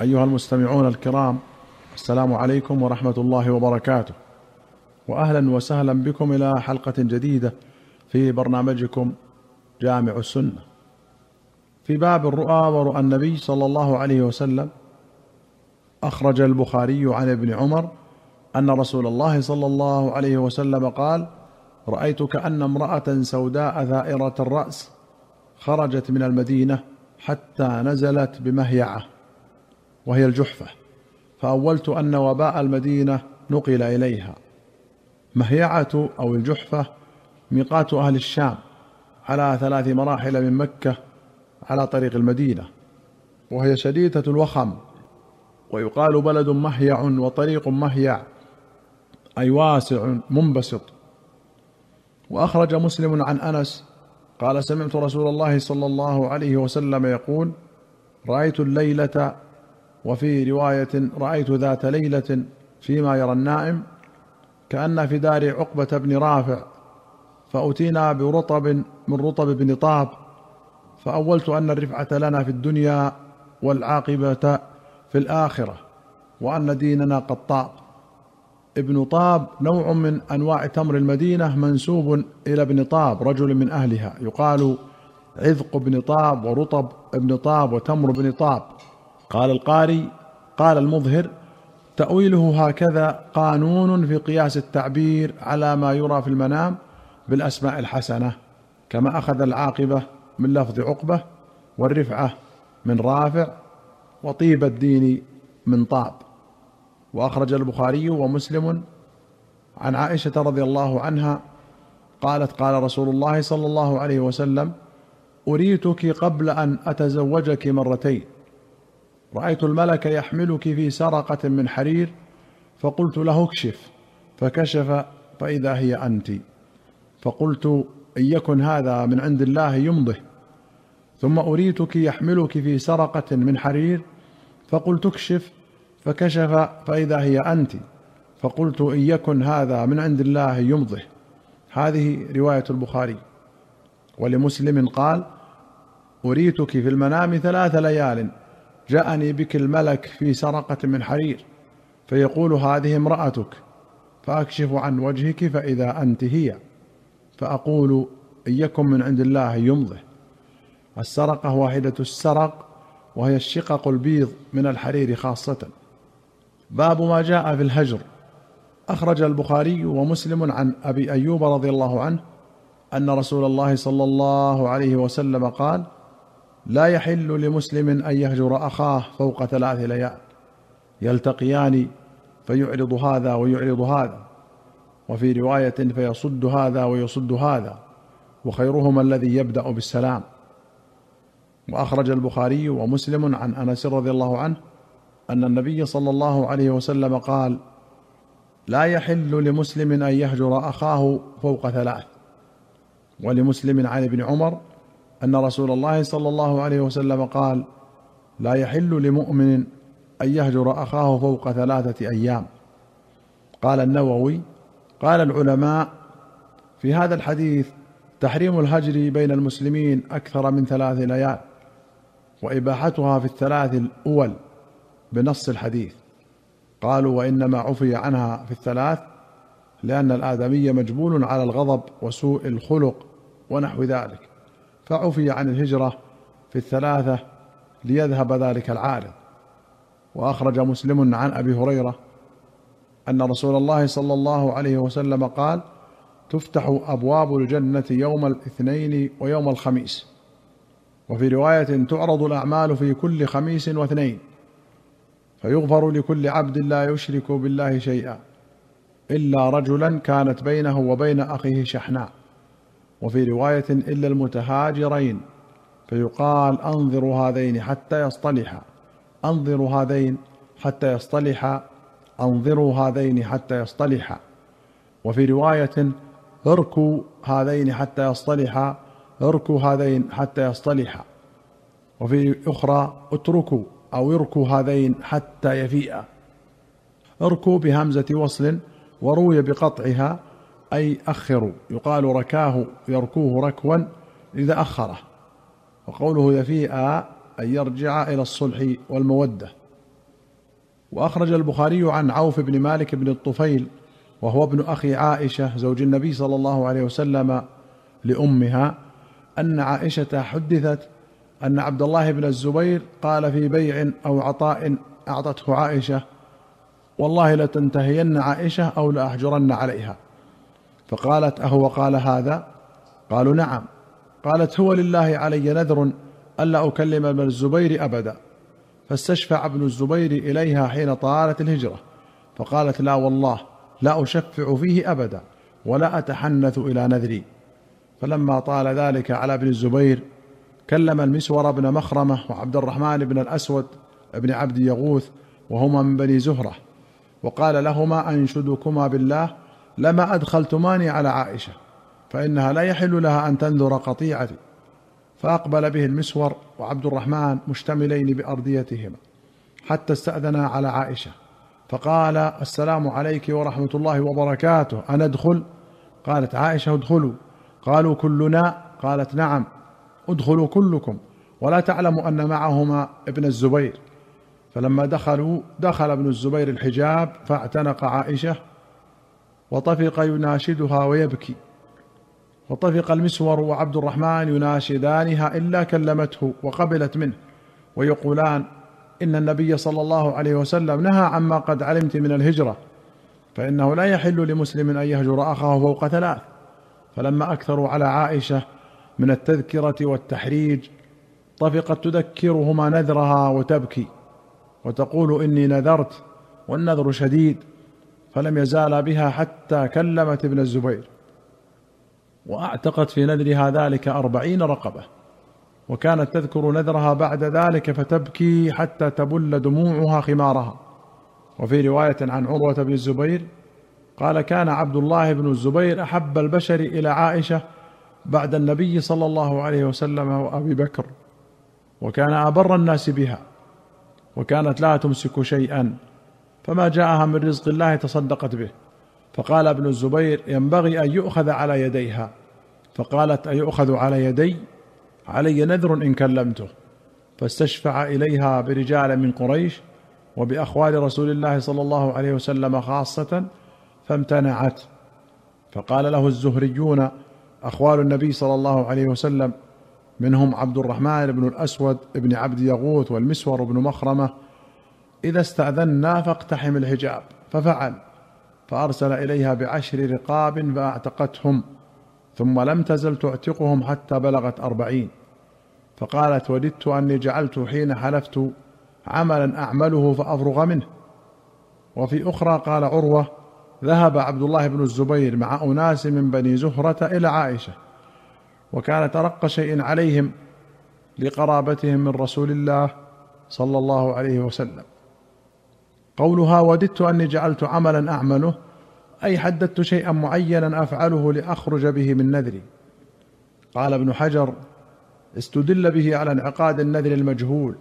أيها المستمعون الكرام السلام عليكم ورحمة الله وبركاته. واهلا وسهلا بكم إلى حلقة جديدة في برنامجكم جامع السنة. في باب الرؤى ورؤى النبي صلى الله عليه وسلم أخرج البخاري عن ابن عمر أن رسول الله صلى الله عليه وسلم قال رأيت كأن امرأة سوداء ثائرة الرأس خرجت من المدينة حتى نزلت بمهيعة. وهي الجحفة فأولت أن وباء المدينة نقل إليها. مهيعة أو الجحفة ميقات أهل الشام على ثلاث مراحل من مكة على طريق المدينة وهي شديدة الوخم ويقال بلد مهيع وطريق مهيع أي واسع منبسط. وأخرج مسلم عن أنس قال سمعت رسول الله صلى الله عليه وسلم يقول رأيت الليلة وفي رواية رأيت ذات ليلة فيما يرى النائم كأن في دار عقبة بن رافع فأتينا برطب من رطب بن طاب فأولت أن الرفعة لنا في الدنيا والعاقبة في الآخرة وأن ديننا قد طاب. ابن طاب نوع من أنواع تمر المدينة منسوب إلى ابن طاب رجل من أهلها يقال عذق بن طاب ورطب ابن طاب وتمر بن طاب. قال القاري قال المظهر تأويله هكذا قانون في قياس التعبير على ما يرى في المنام بالأسماء الحسنة كما أخذ العاقبة من لفظ عقبة والرفعة من رافع وطيب الدين من طاب. وأخرج البخاري ومسلم عن عائشة رضي الله عنها قالت قال رسول الله صلى الله عليه وسلم أريتك قبل أن أتزوجك مرتين. رأيت الملك يحملك في سرقة من حرير فقلت له اكشف فكشف فإذا هي أنت. فقلت إن يكن هذا من عند الله يمضه ثم أريتك يحملك في سرقة من حرير فقلت اكشف فكشف فإذا هي أنت. فقلت إن يكن هذا من عند الله يمضه هذه رواية البخاري. ولمسلم قال أريتك في المنام ثلاث ليال. جاءني بك الملك في سرقة من حرير فيقول هذه امرأتك فأكشف عن وجهك فإذا أنت هي فأقول ان يكن من عند الله يمضه السرقة واحدة السرق وهي الشقق البيض من الحرير خاصة. باب ما جاء في الهجر. أخرج البخاري ومسلم عن أبي أيوب رضي الله عنه أن رسول الله صلى الله عليه وسلم قال لا يحل لمسلم أن يهجر أخاه فوق ثلاث ليال. يلتقيان فيعرض هذا ويعرض هذا وفي رواية فيصد هذا ويصد هذا وخيرهما الذي يبدأ بالسلام. وأخرج البخاري ومسلم عن أنس رضي الله عنه أن النبي صلى الله عليه وسلم قال لا يحل لمسلم أن يهجر أخاه فوق ثلاث. ولمسلم عن ابن عمر أن رسول الله صلى الله عليه وسلم قال لا يحل لمؤمن أن يهجر أخاه فوق ثلاثة أيام. قال النووي قال العلماء في هذا الحديث تحريم الهجر بين المسلمين أكثر من ثلاث ليال وإباحتها في الثلاث الأول بنص الحديث. قالوا وإنما عفي عنها في الثلاث لأن الآدمي مجبول على الغضب وسوء الخلق ونحو ذلك. فعفي عن الهجرة في الثلاثة ليذهب ذلك العارض وأخرج مسلم عن أبي هريرة أن رسول الله صلى الله عليه وسلم قال تفتح أبواب الجنة يوم الاثنين ويوم الخميس وفي رواية تعرض الأعمال في كل خميس واثنين فيغفر لكل عبد لا يشرك بالله شيئا إلا رجلا كانت بينه وبين أخيه شحناء. وفي رواية إلا المتهاجرين فيقال أنظروا هذين حتى يصطلحا أنظروا هذين حتى يصطلحا أنظروا هذين حتى يصطلحا وفي رواية اركوا هذين حتى يصطلحا اركوا هذين حتى يصطلحا وفي أخرى اتركوا أو اركوا هذين حتى يفيئا اركوا بهمزة وصل وروي بقطعها أي أخروا يقال ركاه يركوه ركوا إذا أخره. وقوله يفيء أن يرجع إلى الصلح والمودة. وأخرج البخاري عن عوف بن مالك بن الطفيل وهو ابن أخي عائشة زوج النبي صلى الله عليه وسلم لأمها أن عائشة حدثت أن عبد الله بن الزبير قال في بيع أو عطاء أعطته عائشة والله لتنتهين عائشة أو لاحجرن عليها. فقالت أهو قال هذا؟ قالوا نعم. قالت هو لله علي نذر الا أكلم ابن الزبير أبدا. فاستشفع ابن الزبير إليها حين طالت الهجرة. فقالت لا والله لا أشفع فيه أبدا ولا أتحنث إلى نذري. فلما طال ذلك على ابن الزبير كلم المسور بن مخرمة وعبد الرحمن بن الأسود بن عبد يغوث وهما من بني زهرة. وقال لهما أنشدكما بالله لما أدخلتماني على عائشة فإنها لا يحل لها أن تنذر قطيعتي. فأقبل به المسور وعبد الرحمن مشتملين بارديتهما حتى استأذنا على عائشة. فقال السلام عليك ورحمة الله وبركاته أنا ادخل قالت عائشة ادخلوا. قالوا كلنا؟ قالت نعم. ادخلوا كلكم ولا تعلم أن معهما ابن الزبير. فلما دخلوا دخل ابن الزبير الحجاب فاعتنق عائشة وطفق يناشدها ويبكي. وطفق المسور وعبد الرحمن يناشدانها إلا كلمته وقبلت منه. ويقولان إن النبي صلى الله عليه وسلم نهى عما قد علمت من الهجرة فإنه لا يحل لمسلم أن يهجر أخاه فوق ثلاث. فلما أكثروا على عائشة من التذكرة والتحريج طفقت تذكرهما نذرها وتبكي وتقول إني نذرت والنذر شديد. فلم يزالا بها حتى كلمت ابن الزبير. وأعتقت في نذرها ذلك أربعين رقبة. وكانت تذكر نذرها بعد ذلك فتبكي حتى تبل دموعها خمارها. وفي رواية عن عروة بن الزبير قال كان عبد الله بن الزبير أحب البشر إلى عائشة بعد النبي صلى الله عليه وسلم وأبي بكر. وكان أبر الناس بها. وكانت لا تمسك شيئا. فما جاءها من رزق الله تصدقت به. فقال ابن الزبير ينبغي أن يؤخذ على يديها. فقالت أيؤخذ على يدي؟ علي نذر إن كلمته. فاستشفع إليها برجال من قريش وبأخوال رسول الله صلى الله عليه وسلم خاصة فامتنعت. فقال له الزهريون أخوال النبي صلى الله عليه وسلم منهم عبد الرحمن بن الأسود بن عبد يغوث والمسور بن مخرمة إذا استأذنا فاقتحم الحجاب ففعل فأرسل إليها بعشر رقاب فأعتقتهم ثم لم تزل تعتقهم حتى بلغت أربعين. فقالت وددت أني جعلت حين حلفت عملا أعمله فأفرغ منه. وفي أخرى قال عروة ذهب عبد الله بن الزبير مع أناس من بني زهرة إلى عائشة وكان ترق شيء عليهم لقرابتهم من رسول الله صلى الله عليه وسلم. قولها وددت أني جعلت عملا أعمله أي حددت شيئا معينا أفعله لأخرج به من نذري. قال ابن حجر استدل به على انعقاد النذر المجهول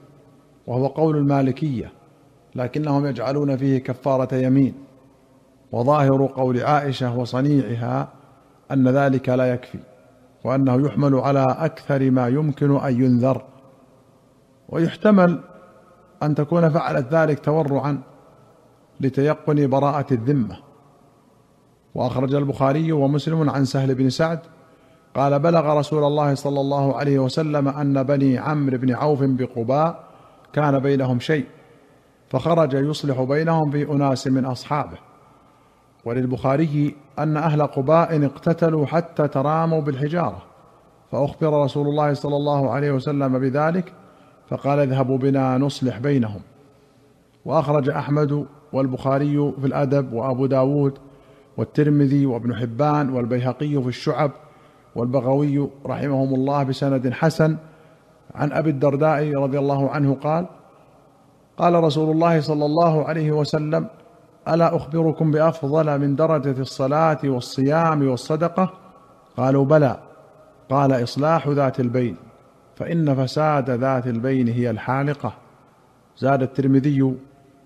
وهو قول المالكية لكنهم يجعلون فيه كفارة يمين. وظاهر قول عائشة وصنيعها أن ذلك لا يكفي وأنه يحمل على أكثر ما يمكن أن ينذر. ويحتمل أن تكون فعلت ذلك تورعا. لتيقن براءة الذمة. وأخرج البخاري ومسلم عن سهل بن سعد قال بلغ رسول الله صلى الله عليه وسلم أن بني عمرو بن عوف بقباء كان بينهم شيء فخرج يصلح بينهم في أناس من أصحابه. وللبخاري أن أهل قباء اقتتلوا حتى تراموا بالحجارة فأخبر رسول الله صلى الله عليه وسلم بذلك فقال اذهبوا بنا نصلح بينهم. وأخرج أحمد والبخاري في الأدب وأبو داود والترمذي وابن حبان والبيهقي في الشعب والبغوي رحمهم الله بسند حسن عن أبي الدرداء رضي الله عنه قال قال رسول الله صلى الله عليه وسلم ألا أخبركم بأفضل من درجة الصلاة والصيام والصدقة؟ قالوا بلى. قال إصلاح ذات البين فإن فساد ذات البين هي الحالقة. زاد الترمذي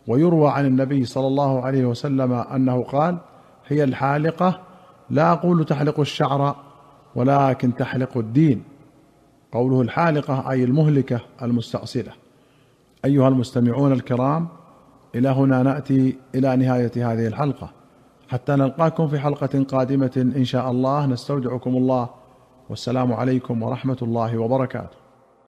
ويروى عن النبي صلى الله عليه وسلم أنه قال هي الحالقة لا أقول تحلق الشعر ولكن تحلق الدين. قوله الحالقة أي المهلكة المستأصلة. أيها المستمعون الكرام إلى هنا نأتي إلى نهاية هذه الحلقة. حتى نلقاكم في حلقة قادمة إن شاء الله. نستودعكم الله. والسلام عليكم ورحمة الله وبركاته.